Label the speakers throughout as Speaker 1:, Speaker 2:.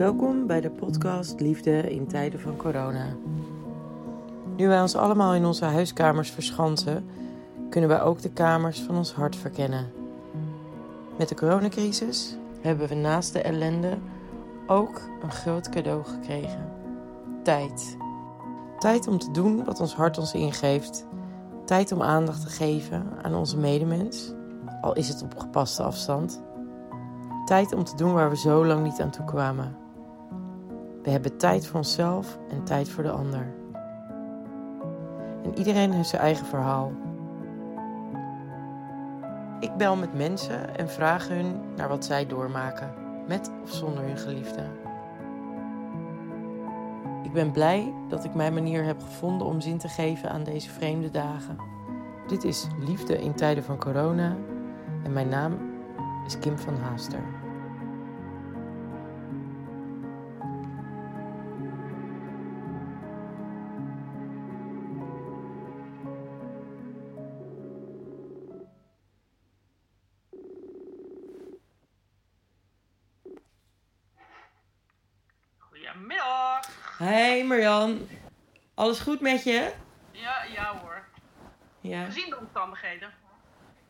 Speaker 1: Welkom bij de podcast Liefde in tijden van corona. Nu wij ons allemaal in onze huiskamers verschansen, kunnen wij ook de kamers van ons hart verkennen. Met de coronacrisis hebben we naast de ellende ook een groot cadeau gekregen: tijd. Tijd om te doen wat ons hart ons ingeeft. Tijd om aandacht te geven aan onze medemens, al is het op gepaste afstand. Tijd om te doen waar we zo lang niet aan toe kwamen. We hebben tijd voor onszelf en tijd voor de ander. En iedereen heeft zijn eigen verhaal. Ik bel met mensen en vraag hun naar wat zij doormaken, met of zonder hun geliefde. Ik ben blij dat ik mijn manier heb gevonden om zin te geven aan deze vreemde dagen. Dit is Liefde in tijden van corona en mijn naam is Kim van Haaster.
Speaker 2: Goedemiddag.
Speaker 1: Hey Marjan, alles goed met je?
Speaker 2: Ja, ja hoor.
Speaker 1: Ja,
Speaker 2: Gezien de omstandigheden.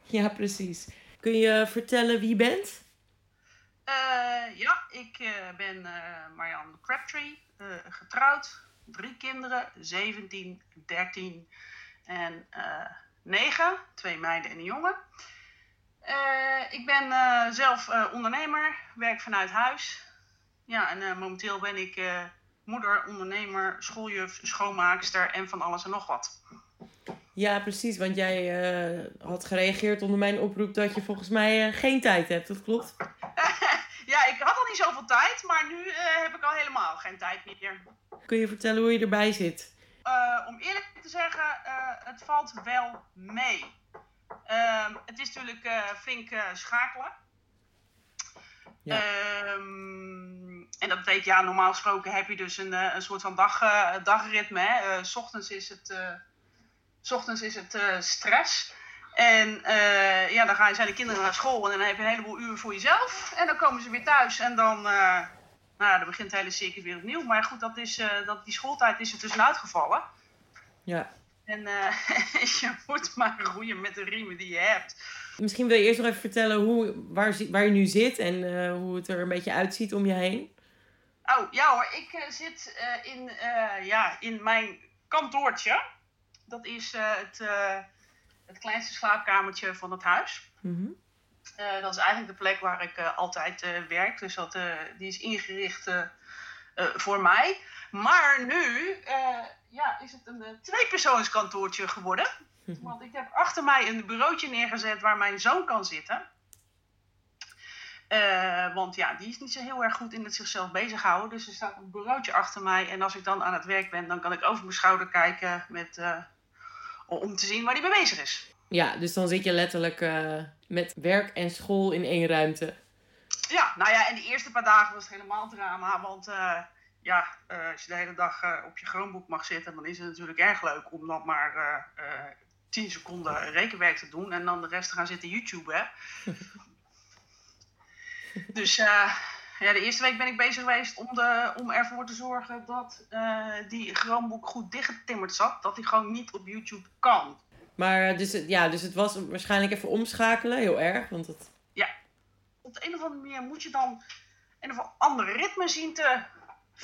Speaker 1: ja precies. Kun je vertellen wie je bent?
Speaker 2: Eh, ja, ik eh, ben eh Marianne Crabtree, getrouwd, drie kinderen, 17, 13 en eh 9, twee meiden en een jongen. Ik ben zelf ondernemer, werk vanuit huis. Ja, en eh, momenteel ben ik eh, moeder, ondernemer, schooljuf, schoonmaakster en van alles en nog wat.
Speaker 1: Ja, precies, want jij eh, had gereageerd onder mijn oproep dat je volgens mij geen tijd hebt, dat klopt?
Speaker 2: ja, ik had al niet zoveel tijd, maar nu heb ik al helemaal geen tijd meer.
Speaker 1: Kun je vertellen hoe je erbij zit?
Speaker 2: Om eerlijk te zeggen, het valt wel mee. Ehm, het is natuurlijk flink schakelen.
Speaker 1: Ja.
Speaker 2: Ehm, en dat betekent, ja, normaal gesproken heb je dus een, eh, een soort van dag, eh, dagritme. Hè? Eh, s ochtends is het, s ochtends is het stress. En ja, dan gaan, zijn de kinderen naar school en dan heb je een heleboel uren voor jezelf. En dan komen ze weer thuis en dan, nou, dan begint het hele circuit weer opnieuw. Maar goed, dat is, dat, die schooltijd is er tussenuit gevallen.
Speaker 1: Ja.
Speaker 2: En eh, je moet maar roeien met de riemen die je hebt.
Speaker 1: Misschien wil je eerst nog even vertellen hoe, waar, waar je nu zit en eh, hoe het er een beetje uitziet om je heen.
Speaker 2: Oh, ja hoor, ik eh, zit in, ja, in mijn kantoortje. Dat is het, het kleinste slaapkamertje van het huis.
Speaker 1: Mhm.
Speaker 2: Dat is eigenlijk de plek waar ik altijd werk. Dus dat, die is ingericht voor mij. Maar nu ja, is het een uh, tweepersoonskantoortje geworden. Want ik heb achter mij een bureautje neergezet waar mijn zoon kan zitten. Eh, want ja, die is niet zo heel erg goed in het zichzelf bezighouden. Dus er staat een bureautje achter mij. En als ik dan aan het werk ben, dan kan ik over mijn schouder kijken met, eh, om te zien waar hij mee bezig is.
Speaker 1: Ja, dus dan zit je letterlijk eh, met werk en school in één ruimte.
Speaker 2: Ja, nou ja, en de eerste paar dagen was het helemaal drama. Want eh, ja, eh, als je de hele dag eh, op je Chromebook mag zitten, dan is het natuurlijk erg leuk om dan maar eh eh 10 seconden rekenwerk te doen en dan de rest te gaan zitten YouTube, hè. dus ja, de eerste week ben ik bezig geweest om, de, om ervoor te zorgen dat die Chromebook goed dichtgetimmerd zat. Dat die gewoon niet op YouTube kan.
Speaker 1: Maar dus, het- ja, dus het was waarschijnlijk even omschakelen, heel erg. Want het,
Speaker 2: Op de een of andere manier moet je dan een of ander ritme zien te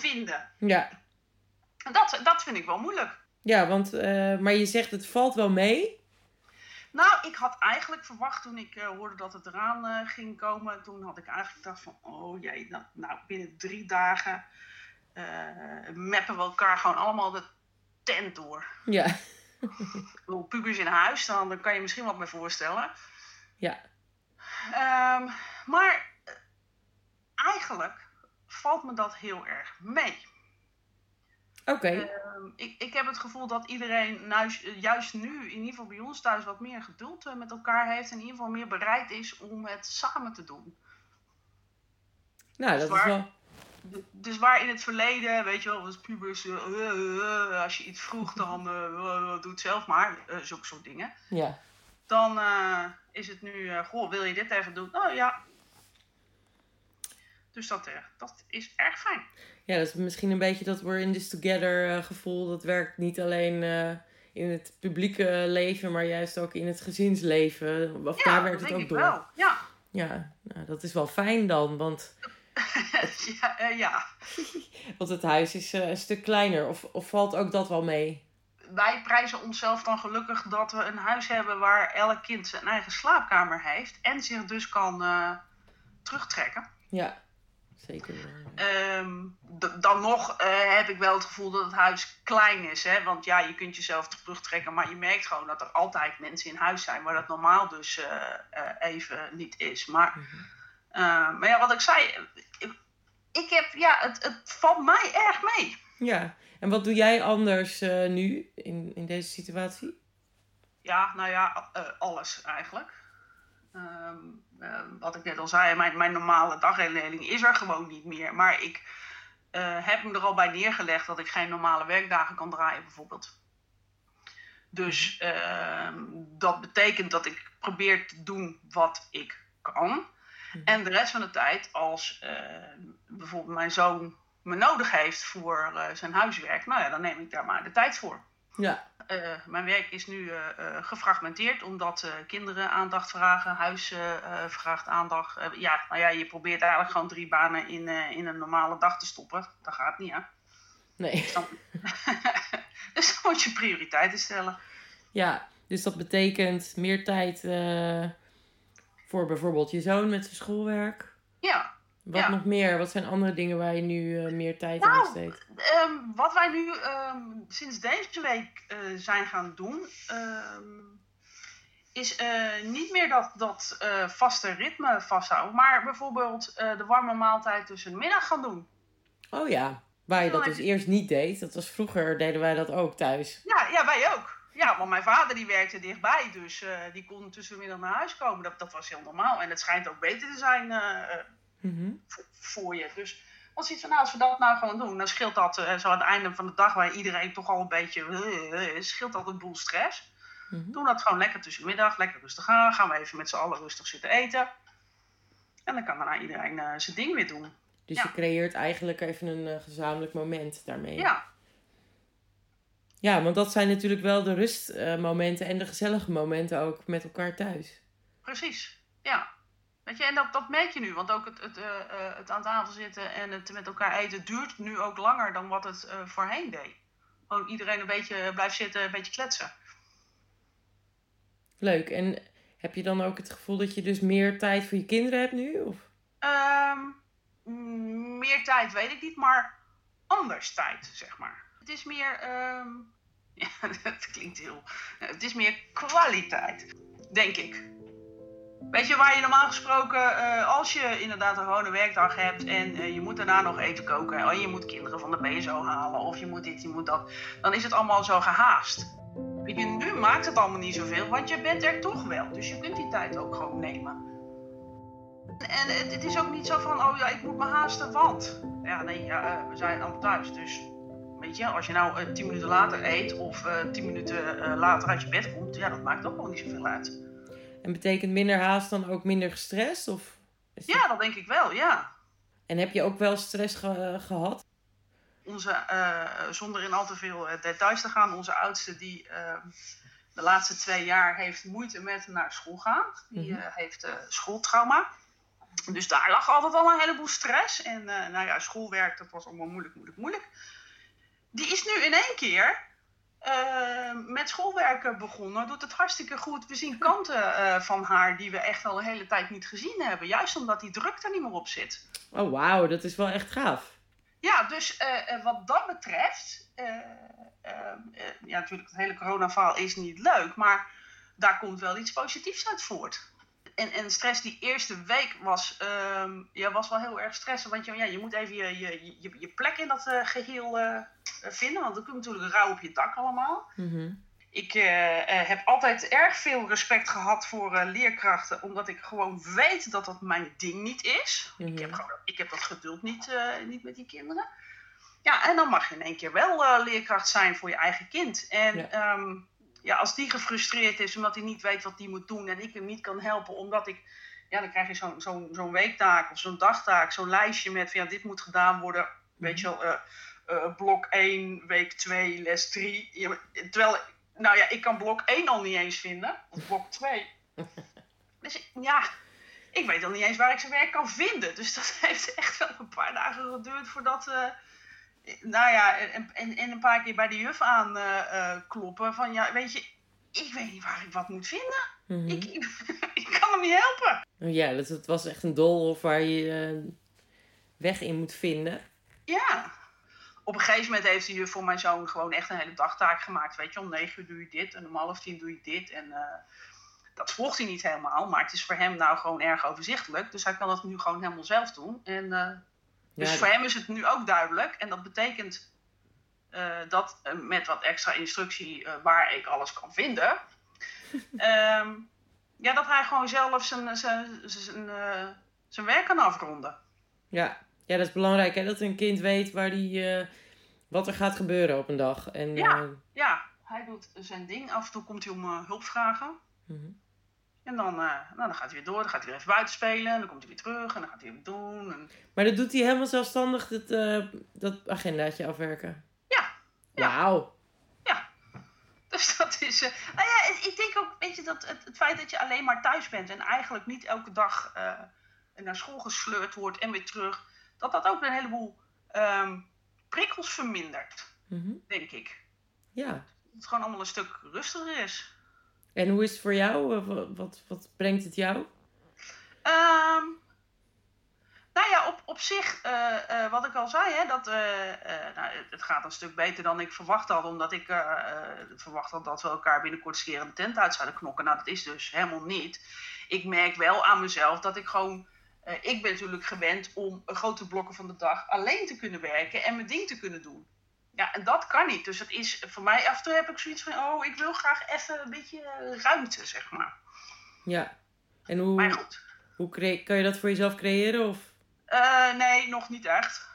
Speaker 2: vinden.
Speaker 1: ja,
Speaker 2: dat, dat vind ik wel moeilijk.
Speaker 1: ja want, eh, maar je zegt het valt wel mee.
Speaker 2: Nou, ik had eigenlijk verwacht toen ik eh, hoorde dat het eraan eh, ging komen. Toen had ik eigenlijk gedacht van, oh jee, nou, nou binnen drie dagen mappen we elkaar gewoon allemaal de tent door.
Speaker 1: Ja,
Speaker 2: Ik pubers in huis, dan, dan kan je misschien wat mee voorstellen.
Speaker 1: ja,
Speaker 2: Ehm, maar eigenlijk valt me dat heel erg mee.
Speaker 1: oké.
Speaker 2: Ehm, ik, ik heb het gevoel dat iedereen nou, juist nu, in ieder geval bij ons thuis, wat meer geduld eh, met elkaar heeft. En in ieder geval meer bereid is om het samen te doen.
Speaker 1: nou, dat is
Speaker 2: waar.
Speaker 1: wel...
Speaker 2: D- Dus waar in het verleden, weet je wel, was pubers, eh, eh, eh, eh, als je iets vroeg, dan eh, eh, doe het zelf maar, eh, zulke soort dingen.
Speaker 1: Ja,
Speaker 2: Dan eh, is het nu, eh, goh, wil je dit even doen? Oh ja. Dus dat, dat is erg fijn.
Speaker 1: Ja, dat is misschien een beetje dat we're in this together gevoel. Dat werkt niet alleen in het publieke leven, maar juist ook in het gezinsleven. Of daar werkt het ook door. Wel.
Speaker 2: Ja,
Speaker 1: ja nou, dat is wel fijn dan, want.
Speaker 2: ja, uh, ja.
Speaker 1: want het huis is uh, een stuk kleiner, of, of valt ook dat wel mee?
Speaker 2: Wij prijzen onszelf dan gelukkig dat we een huis hebben waar elk kind zijn eigen slaapkamer heeft en zich dus kan uh, terugtrekken.
Speaker 1: Ja. Zeker.
Speaker 2: Um, dan nog uh, heb ik wel het gevoel dat het huis klein is. Hè? Want ja, je kunt jezelf terugtrekken, maar je merkt gewoon dat er altijd mensen in huis zijn waar dat normaal dus uh, uh, even niet is. Maar, mm -hmm. maar ja, wat ik zei, ik, ik, heb, ja, het, het valt mij erg mee.
Speaker 1: Ja, en wat doe jij anders nu in, in deze situatie?
Speaker 2: Ja, nou ja, alles eigenlijk. Um, uh, wat ik net al zei, mijn, mijn normale dagindeling is er gewoon niet meer. Maar ik uh, heb me er al bij neergelegd dat ik geen normale werkdagen kan draaien, bijvoorbeeld. Dus uh, dat betekent dat ik probeer te doen wat ik kan. Mhm. En de rest van de tijd, als ehm, bijvoorbeeld mijn zoon me nodig heeft voor eh, zijn huiswerk, nou ja, dan neem ik daar maar de tijd voor.
Speaker 1: Ja.
Speaker 2: Uh, mijn werk is nu uh, gefragmenteerd omdat kinderen aandacht vragen, huis vraagt aandacht. ja, nou ja, je probeert eigenlijk gewoon drie banen in, in een normale dag te stoppen. Dat gaat niet, hè?
Speaker 1: Nee.
Speaker 2: Dus dan, dus dan moet je prioriteiten stellen.
Speaker 1: Ja, dus dat betekent meer tijd voor bijvoorbeeld je zoon met zijn schoolwerk.
Speaker 2: Ja,
Speaker 1: wat nog meer? Wat zijn andere dingen waar je nu uh, meer tijd nou, aan besteedt?
Speaker 2: Um, wat wij nu um, sinds deze week uh, zijn gaan doen, um, is uh, niet meer dat, dat vaste ritme vasthouden, maar bijvoorbeeld de warme maaltijd tussen de middag gaan doen.
Speaker 1: Oh ja, waar je dat dus eerst niet deed. Dat was vroeger, deden wij dat ook thuis.
Speaker 2: Ja, ja wij ook. Ja, want mijn vader die werkte dichtbij, dus die kon tussen de middag naar huis komen. Dat, dat was heel normaal. En het schijnt ook beter te zijn
Speaker 1: Mm
Speaker 2: voor, je. Dus als iets van, nou, als we dat nou gewoon doen, dan scheelt dat uh, zo aan het einde van de dag, waar iedereen toch al een beetje, uh, scheelt dat een boel stress. Mm Doen dat gewoon lekker tussenmiddag, lekker rustig aan. Gaan we even met z'n allen rustig zitten eten. En dan kan daarna iedereen uh, zijn ding weer doen.
Speaker 1: Dus je creëert eigenlijk even een gezamenlijk moment daarmee.
Speaker 2: Ja.
Speaker 1: Ja, want dat zijn natuurlijk wel de rustmomenten en de gezellige momenten ook met elkaar thuis.
Speaker 2: Precies, ja. Weet je, en dat, dat merk je nu, want ook het, het, uh, het aan tafel zitten en het met elkaar eten duurt nu ook langer dan wat het uh, voorheen deed. Gewoon iedereen een beetje blijft zitten, een beetje kletsen.
Speaker 1: Leuk. En heb je dan ook het gevoel dat je dus meer tijd voor je kinderen hebt nu? Of?
Speaker 2: Um, meer tijd weet ik niet, maar anders tijd, zeg maar. Het is meer, um, ja, dat klinkt heel, het is meer kwaliteit, denk ik. Weet je, waar je normaal gesproken, uh, als je inderdaad een gewone werkdag hebt en uh, je moet daarna nog eten koken, en je moet kinderen van de BSO halen, of je moet dit, je moet dat, dan is het allemaal zo gehaast. Nu maakt het allemaal niet zoveel, want je bent er toch wel. Dus je kunt die tijd ook gewoon nemen. En het, is ook niet zo van, oh ja, ik moet me haasten, want. Ja, nee, ja, uh, we zijn allemaal thuis, dus weet je, als je nou tien minuten later eet of tien minuten later uit je bed komt, ja, dat maakt ook wel niet zoveel uit.
Speaker 1: En betekent minder haast dan ook minder gestrest? Of
Speaker 2: ja, dat denk ik wel, ja.
Speaker 1: En heb je ook wel stress gehad?
Speaker 2: Onze, uh, zonder in al te veel eh, details te gaan, onze oudste die uh, de laatste twee jaar heeft moeite met naar school gaan. Die mm -hmm. heeft schooltrauma. Dus daar lag altijd al een heleboel stress. En nou ja, schoolwerk, dat was allemaal moeilijk, moeilijk, moeilijk. Die is nu in één keer uh, met schoolwerken begonnen. Doet het hartstikke goed. We zien kanten uh, van haar die we echt al een hele tijd niet gezien hebben. Juist omdat die druk er niet meer op zit.
Speaker 1: Oh, wauw. Dat is wel echt gaaf.
Speaker 2: Ja, dus uh, wat dat betreft... ja, natuurlijk, het hele corona is niet leuk. Maar daar komt wel iets positiefs uit voort. En, en stress die eerste week was, um, ja, was wel heel erg stressend. Want je, ja, je moet even je, je, je, je plek in dat geheel vinden. Want dan komt natuurlijk rauw op je dak allemaal.
Speaker 1: Mm
Speaker 2: Ik uh, heb altijd erg veel respect gehad voor uh, leerkrachten, omdat ik gewoon weet dat dat mijn ding niet is. Mm -hmm. ik, heb mhm. gewoon, ik heb dat geduld niet, uh, niet met die kinderen. Ja, en dan mag je in één keer wel leerkracht zijn voor je eigen kind. En ja. Um, ja, als die gefrustreerd is omdat hij niet weet wat hij moet doen en ik hem niet kan helpen omdat ik ja, dan krijg je zo'n zo'n weektaak of zo'n dagtaak, zo'n lijstje met van ja, dit moet gedaan worden. Weet je wel, eh, eh, blok 1, week 2, les 3. Ja, terwijl, nou ja, ik kan blok 1 al niet eens vinden, of blok 2. dus ja, ik weet al niet eens waar ik zijn werk kan vinden. Dus dat heeft echt wel een paar dagen geduurd voordat. Uh, nou ja, en, en, en, een paar keer bij de juf aan uh, kloppen. Van ja, weet je, ik weet niet waar ik wat moet vinden. Mhm. ik, ik, kan hem niet helpen.
Speaker 1: Ja, dus het was echt een doolhof waar je weg in moet vinden.
Speaker 2: Ja. Op een gegeven moment heeft juf voor mijn zoon gewoon echt een hele dagtaak gemaakt. Weet je, om negen uur doe je dit en om half tien doe je dit. En dat volgt hij niet helemaal, maar het is voor hem nou gewoon erg overzichtelijk. Dus hij kan dat nu gewoon helemaal zelf doen. En, uh, dus voor hem is het nu ook duidelijk. En dat betekent uh, dat met wat extra instructie waar ik alles kan vinden. um, ja, dat hij gewoon zelf zijn, zijn, zijn, zijn werk kan afronden.
Speaker 1: Ja. Ja, dat is belangrijk hè? dat een kind weet waar die, wat er gaat gebeuren op een dag. En,
Speaker 2: ja, ja, hij doet zijn ding. Af en toe komt hij om hulp vragen. Mm en dan, nou, dan gaat hij weer door, dan gaat hij weer even buiten spelen, en dan komt hij weer terug en dan gaat hij weer doen. En...
Speaker 1: Maar dat doet hij helemaal zelfstandig, dat, dat agendaatje afwerken?
Speaker 2: Ja.
Speaker 1: ja. Wauw.
Speaker 2: Ja. Dus dat is. Nou ja, ik denk ook, weet je, dat het, het, feit dat je alleen maar thuis bent en eigenlijk niet elke dag naar school gesleurd wordt en weer terug, dat dat ook een heleboel um, prikkels vermindert, mm denk ik.
Speaker 1: Ja.
Speaker 2: Dat het gewoon allemaal een stuk rustiger is.
Speaker 1: En hoe is het voor jou? Wat, wat brengt het jou?
Speaker 2: Um, nou ja, op, op zich, uh, uh, wat ik al zei, hè, dat, uh, nou, het gaat een stuk beter dan ik verwacht had. Omdat ik verwacht had dat we elkaar binnenkort keer de tent uit zouden knokken. Nou, dat is dus helemaal niet. Ik merk wel aan mezelf dat ik gewoon... ik ben natuurlijk gewend om grote blokken van de dag alleen te kunnen werken en mijn ding te kunnen doen. Ja, en dat kan niet. Dus het is voor mij af en toe heb ik zoiets van: oh, ik wil graag even een beetje ruimte, zeg maar.
Speaker 1: Ja, en hoe, maar goed. hoe kan je dat voor jezelf creëren? Of?
Speaker 2: Uh, nee, nog niet echt.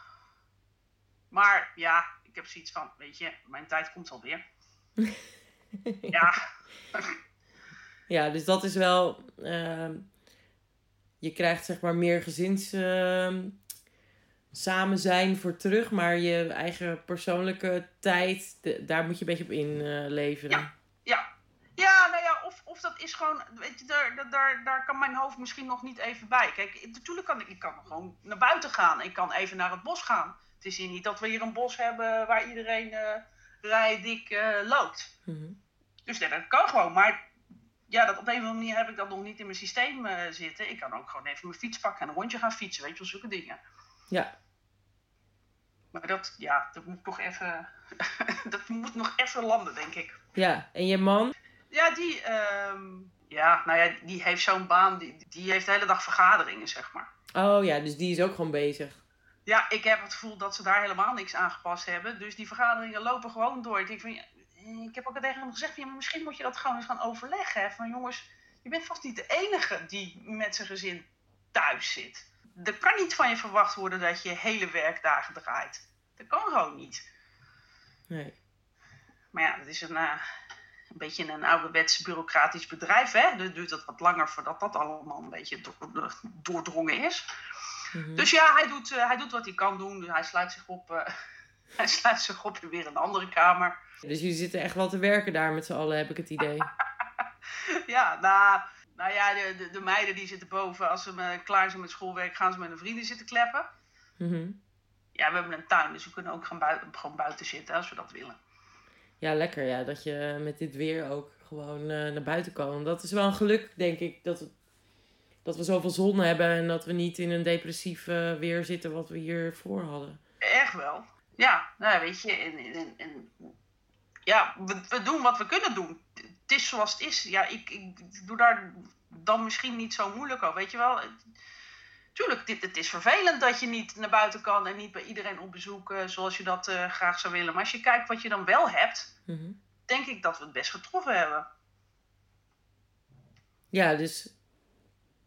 Speaker 2: Maar ja, ik heb zoiets van: weet je, mijn tijd komt alweer. ja.
Speaker 1: ja, dus dat is wel. Uh, je krijgt zeg maar meer gezins. Uh, samen zijn voor terug, maar je eigen persoonlijke tijd, daar moet je een beetje op inleveren.
Speaker 2: Uh, ja, ja. Ja, nou ja, of, of dat is gewoon, weet je, daar, daar, daar kan mijn hoofd misschien nog niet even bij. Kijk, natuurlijk kan ik, ik kan gewoon naar buiten gaan. Ik kan even naar het bos gaan. Het is hier niet dat we hier een bos hebben waar iedereen uh, rijdik uh, loopt. Mm Dus nee, dat kan gewoon. Maar ja, dat op een of andere manier heb ik dat nog niet in mijn systeem uh, zitten. Ik kan ook gewoon even mijn fiets pakken en een rondje gaan fietsen, weet je wel, zulke dingen.
Speaker 1: Ja.
Speaker 2: Maar dat, ja, dat moet toch even, dat moet nog even landen, denk ik.
Speaker 1: Ja, en je man?
Speaker 2: Ja, die, um, ja, nou ja, die heeft zo'n baan, die, die heeft de hele dag vergaderingen, zeg maar.
Speaker 1: Oh ja, dus die is ook gewoon bezig.
Speaker 2: Ja, ik heb het gevoel dat ze daar helemaal niks aangepast hebben. Dus die vergaderingen lopen gewoon door. Ik denk van, ik heb ook tegen hem gezegd, van, misschien moet je dat gewoon eens gaan overleggen. Hè? Van jongens, je bent vast niet de enige die met zijn gezin thuis zit er kan niet van je verwacht worden dat je hele werkdagen draait. Dat kan gewoon niet.
Speaker 1: Nee.
Speaker 2: Maar ja, dat is een, uh, een beetje een ouderwets bureaucratisch bedrijf. Hè? Dus duurt het wat langer voordat dat allemaal een beetje doordrongen is. Mhm. Dus ja, hij doet, uh, hij doet wat hij kan doen. Dus hij sluit zich op, uh, hij sluit zich op in weer een andere kamer.
Speaker 1: Dus jullie zitten echt wel te werken daar met z'n allen, heb ik het idee.
Speaker 2: ja, nou nou ja, de, de, de, meiden die zitten boven. Als ze klaar zijn met schoolwerk, gaan ze met hun vrienden zitten kleppen.
Speaker 1: Mhm.
Speaker 2: Ja, we hebben een tuin, dus we kunnen ook gaan buiten, gewoon buiten zitten als we dat willen.
Speaker 1: Ja, lekker ja. Dat je met dit weer ook gewoon uh, naar buiten kan. Dat is wel een geluk, denk ik. Dat, dat we zoveel zon hebben en dat we niet in een depressief uh, weer zitten wat we hiervoor hadden.
Speaker 2: Echt wel. Ja, nou weet je. En, en, en ja, we, we, doen wat we kunnen doen het is zoals het is. Ja, ik, ik doe daar dan misschien niet zo moeilijk over. Weet je wel, tuurlijk, dit, het is vervelend dat je niet naar buiten kan en niet bij iedereen op bezoek uh, zoals je dat uh, graag zou willen. Maar als je kijkt wat je dan wel hebt,
Speaker 1: mhm.
Speaker 2: denk ik dat we het best getroffen hebben.
Speaker 1: Ja, dus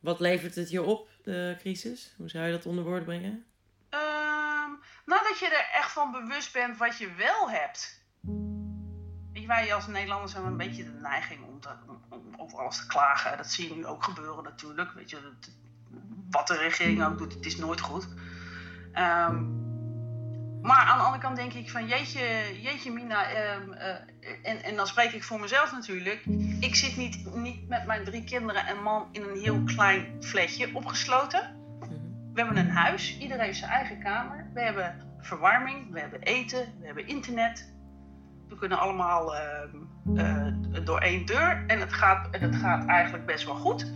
Speaker 1: wat levert het je op, de crisis? Hoe zou je dat onder woorden brengen?
Speaker 2: Um, nou, dat je er echt van bewust bent wat je wel hebt je, wij als Nederlanders hebben een beetje de neiging om, om over alles te klagen. Dat zie je nu ook gebeuren natuurlijk. Weet je, wat de regering ook doet, het is nooit goed. Um, maar aan de andere kant denk ik van jeetje, jeetje Mina, ehm, eh, en, en dan spreek ik voor mezelf natuurlijk. Ik zit niet, niet met mijn drie kinderen en man in een heel klein flatje opgesloten. We hebben een huis, iedereen heeft zijn eigen kamer. We hebben verwarming, we hebben eten, we hebben internet. We kunnen allemaal ehm, eh, door één deur en het gaat, het gaat eigenlijk best wel goed.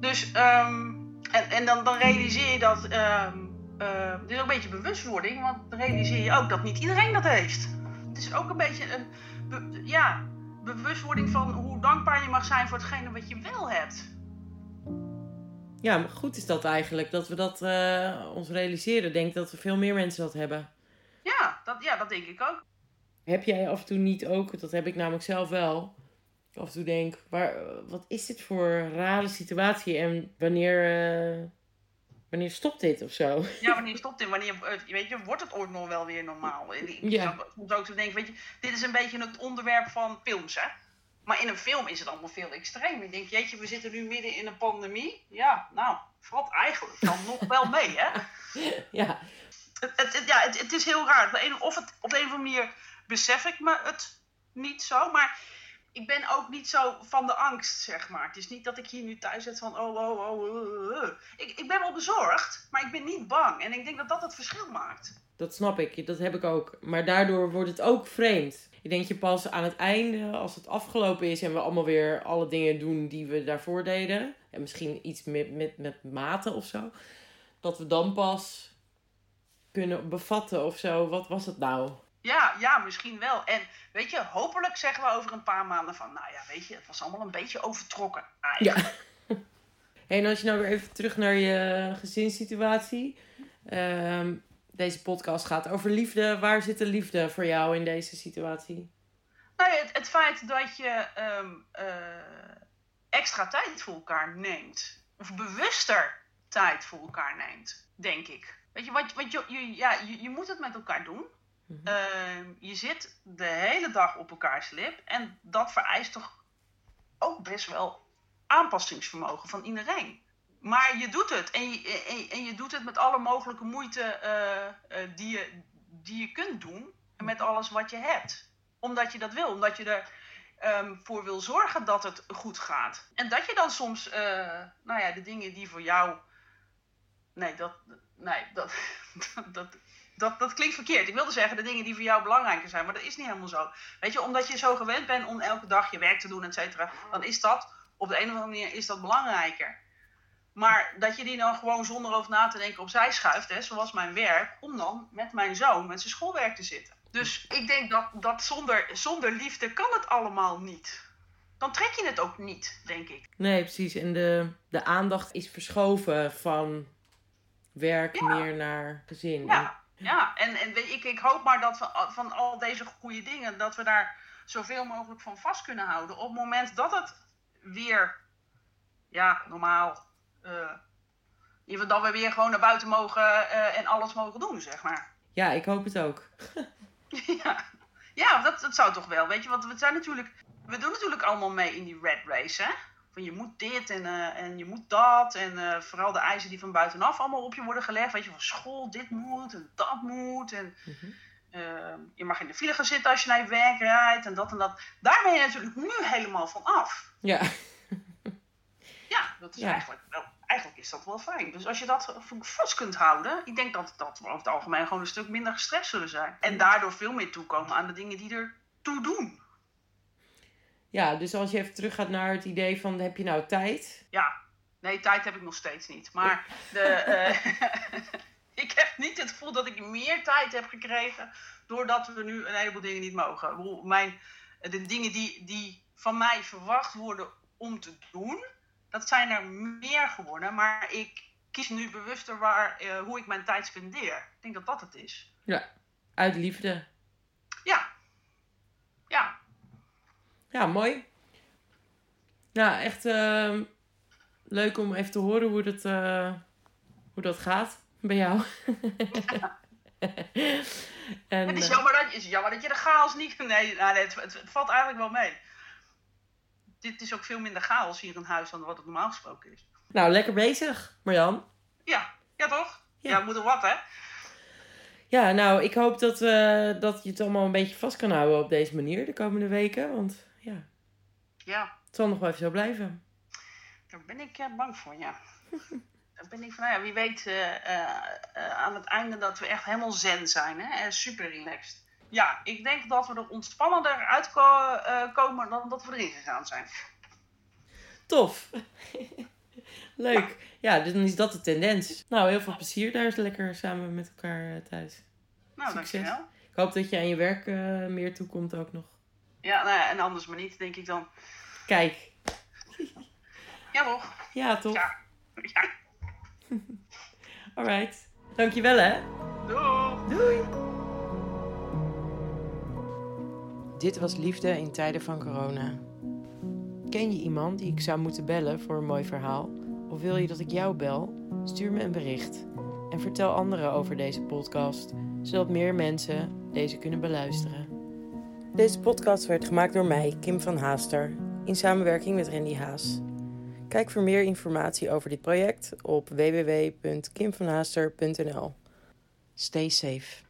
Speaker 2: Dus, um, en, en dan, realiseer je dat uh, dit is ook een beetje bewustwording, want dan realiseer je ook dat niet iedereen dat heeft. Het is ook een beetje een ja, bewustwording van hoe dankbaar je mag zijn voor hetgene wat je wel hebt.
Speaker 1: Ja, maar goed is dat eigenlijk, dat we dat uh, ons realiseren. Ik denk dat er veel meer mensen dat hebben.
Speaker 2: Ja dat, ja, dat denk ik ook.
Speaker 1: Heb jij af en toe niet ook, dat heb ik namelijk zelf wel, af en toe denk, waar, wat is dit voor rare situatie en wanneer... Uh wanneer stopt dit of zo?
Speaker 2: Ja, wanneer stopt dit? Wanneer, eh, weet je, wordt het ooit nog wel weer normaal? Ik ja. soms ook zo denken, weet je, dit is een beetje het onderwerp van films, hè? Maar in een film is het allemaal veel extreem. Ik denk, jeetje, we zitten nu midden in een pandemie. Ja, nou, valt eigenlijk dan nog wel mee, hè?
Speaker 1: Ja.
Speaker 2: Het, het, ja, het, het is heel raar. Of het, op de een of andere manier besef ik me het niet zo, maar ik ben ook niet zo van de angst, zeg maar. Het is niet dat ik hier nu thuis zit van, oh, oh, oh, oh, oh. Ik, ik ben wel bezorgd, maar ik ben niet bang. En ik denk dat dat het verschil maakt.
Speaker 1: Dat snap ik, dat heb ik ook. Maar daardoor wordt het ook vreemd. Ik denk je pas aan het einde, als het afgelopen is en we allemaal weer alle dingen doen die we daarvoor deden. En misschien iets met, met, met mate of zo. Dat we dan pas kunnen bevatten of zo. Wat was het nou?
Speaker 2: Ja, ja, misschien wel. En weet je, hopelijk zeggen we over een paar maanden van, nou ja, weet je, het was allemaal een beetje overtrokken.
Speaker 1: Ja. en als je nou weer even terug naar je gezinssituatie. Um, deze podcast gaat over liefde. Waar zit de liefde voor jou in deze situatie?
Speaker 2: Nou, het, het feit dat je um, uh, extra tijd voor elkaar neemt. Of bewuster tijd voor elkaar neemt, denk ik. Weet je, wat, wat je, je, ja, je, je moet het met elkaar doen. Mhm. Ehm, je zit de hele dag op elkaars lip en dat vereist toch ook best wel aanpassingsvermogen van iedereen. Maar je doet het en je, en, en je doet het met alle mogelijke moeite eh, eh, die, je, die je kunt doen en met alles wat je hebt. Omdat je dat wil, omdat je er um, voor wil zorgen dat het goed gaat. En dat je dan soms, uh, nou ja, de dingen die voor jou. Nee, dat. Nee, dat, dat, dat, dat klinkt verkeerd. Ik wilde zeggen de dingen die voor jou belangrijker zijn, maar dat is niet helemaal zo. Weet je, omdat je zo gewend bent om elke dag je werk te doen, et cetera, dan is dat op de een of andere manier is dat belangrijker. Maar dat je die dan gewoon zonder over na te denken opzij schuift, hè, zoals mijn werk, om dan met mijn zoon met zijn schoolwerk te zitten. Dus ik denk dat, dat zonder, zonder liefde kan het allemaal niet. Dan trek je het ook niet, denk ik.
Speaker 1: Nee, precies. En de, de aandacht is verschoven van werk meer naar gezin.
Speaker 2: Ja. Ja, en, en ik, ik hoop maar dat van, van al deze goede dingen, dat we daar zoveel mogelijk van vast kunnen houden. Op het moment dat het weer, ja, normaal, uh, even dat we weer gewoon naar buiten mogen uh, en alles mogen doen, zeg maar.
Speaker 1: Ja, ik hoop het ook.
Speaker 2: ja, ja dat, dat zou toch wel, weet je, want we zijn natuurlijk, we doen natuurlijk allemaal mee in die red race, hè van je moet dit en, uh, en je moet dat. En uh, vooral de eisen die van buitenaf allemaal op je worden gelegd. Weet je, van school, dit moet en dat moet. En mm -hmm. uh, je mag in de file gaan zitten als je naar je werk rijdt en dat en dat. Daar ben je natuurlijk nu helemaal van af.
Speaker 1: Ja.
Speaker 2: ja, dat is ja. eigenlijk wel. Eigenlijk is dat wel fijn. Dus als je dat vast kunt houden, ik denk dat, dat we over het algemeen gewoon een stuk minder gestrest zullen zijn. En daardoor veel meer toekomen aan de dingen die er toe doen.
Speaker 1: Ja, dus als je even terug gaat naar het idee van heb je nou tijd?
Speaker 2: Ja, nee, tijd heb ik nog steeds niet. Maar de, uh, ik heb niet het gevoel dat ik meer tijd heb gekregen doordat we nu een heleboel dingen niet mogen. Mijn, de dingen die, die van mij verwacht worden om te doen, dat zijn er meer geworden. Maar ik kies nu bewuster waar, uh, hoe ik mijn tijd spendeer. Ik denk dat dat het is.
Speaker 1: Ja, uit liefde.
Speaker 2: Ja. Ja,
Speaker 1: ja, mooi. Nou, echt uh, leuk om even te horen hoe dat, uh, hoe dat gaat bij jou. En,
Speaker 2: het, is
Speaker 1: eh,
Speaker 2: jammer dat, is jammer dat je de chaos niet... Nee, nou, nee het, het, het valt eigenlijk wel mee. Dit is ook veel minder chaos hier in huis dan wat het normaal gesproken is.
Speaker 1: nou, lekker bezig, Marjan.
Speaker 2: Ja, ja toch?
Speaker 1: Ja.
Speaker 2: Ja, moet er wat, hè?
Speaker 1: Ja, nou, ik hoop dat, eh, dat je het allemaal een beetje vast kan houden op deze manier de komende weken. Want ja,
Speaker 2: Ja,
Speaker 1: het zal nog wel even zo blijven.
Speaker 2: daar ben ik bang voor, ja. Daar ben ik van, nou ja, wie weet eh, eh, aan het einde dat we echt helemaal zen zijn, hè? En super relaxed. Ja, ik denk dat we er ontspannender uitkomen dan dat we erin gegaan zijn.
Speaker 1: Tof. Leuk. Ja, dus dan is dat de tendens. Nou, heel veel plezier daar is lekker samen met elkaar eh, thuis.
Speaker 2: Nou,
Speaker 1: Succes.
Speaker 2: dankjewel.
Speaker 1: Ik hoop dat je aan je werk eh, meer toekomt ook nog.
Speaker 2: Ja, nou ja, en anders maar niet, denk ik dan.
Speaker 1: Kijk.
Speaker 2: Ja, toch?
Speaker 1: Ja, toch?
Speaker 2: Ja. Ja.
Speaker 1: Alright. Dankjewel hè.
Speaker 2: Doei!
Speaker 1: Doei. Dit was Liefde in tijden van corona. Ken je iemand die ik zou moeten bellen voor een mooi verhaal? Of wil je dat ik jou bel? Stuur me een bericht. En vertel anderen over deze podcast, zodat meer mensen deze kunnen beluisteren. Deze podcast werd gemaakt door mij, Kim van Haaster, in samenwerking met Randy Haas. Kijk voor meer informatie over dit project op www.kimvanhaaster.nl. Stay safe.